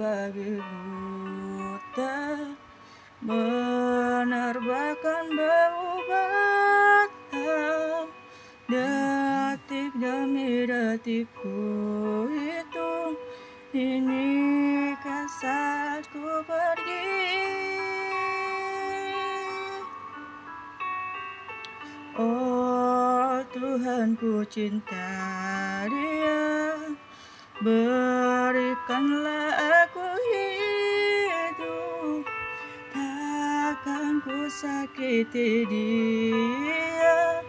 pagi buta Menerbakan bau bata Detik demi detikku itu Ini saat ku pergi. Oh Tuhan ku cinta dia Berikanlah sakiti dia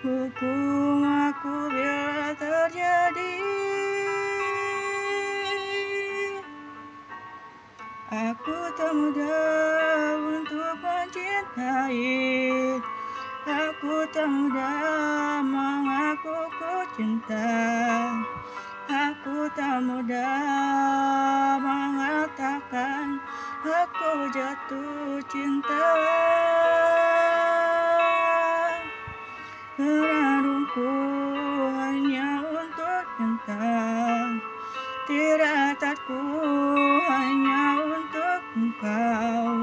Hukum aku bila terjadi. Aku tak mudah untuk mencintai. Aku tak mudah mengaku ku cinta. Aku tak mudah mengatakan Aku jatuh cinta Menarungku hanya untuk cinta Tiratatku hanya untuk engkau.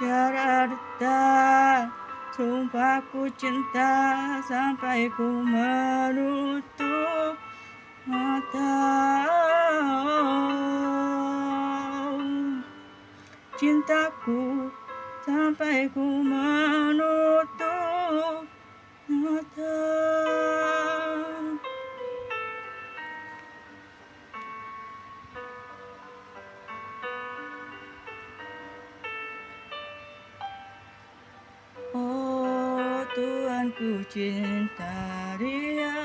Tiada detak Sumpah ku cinta sampai ku menutup mata. Cintaku sampai ku menutup mata. Oh cinta dia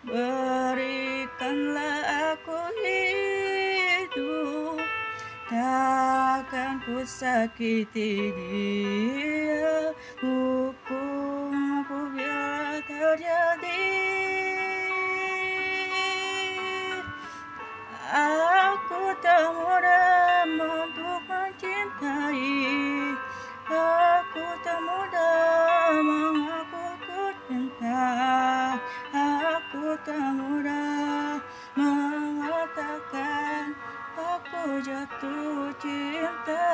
Berikanlah aku hidup. Takkan ku sakiti dia mudah mengatakan Aku jatuh cinta.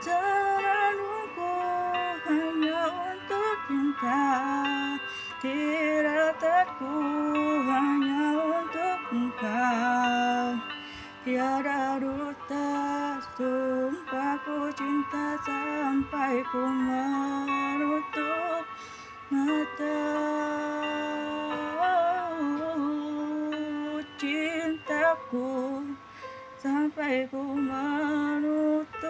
Senandungku hanya untuk cinta. Tiratatku hanya untuk engkau Tiada duta sumpah ku cinta sampai ku menutup mata को तपाईँको मारो त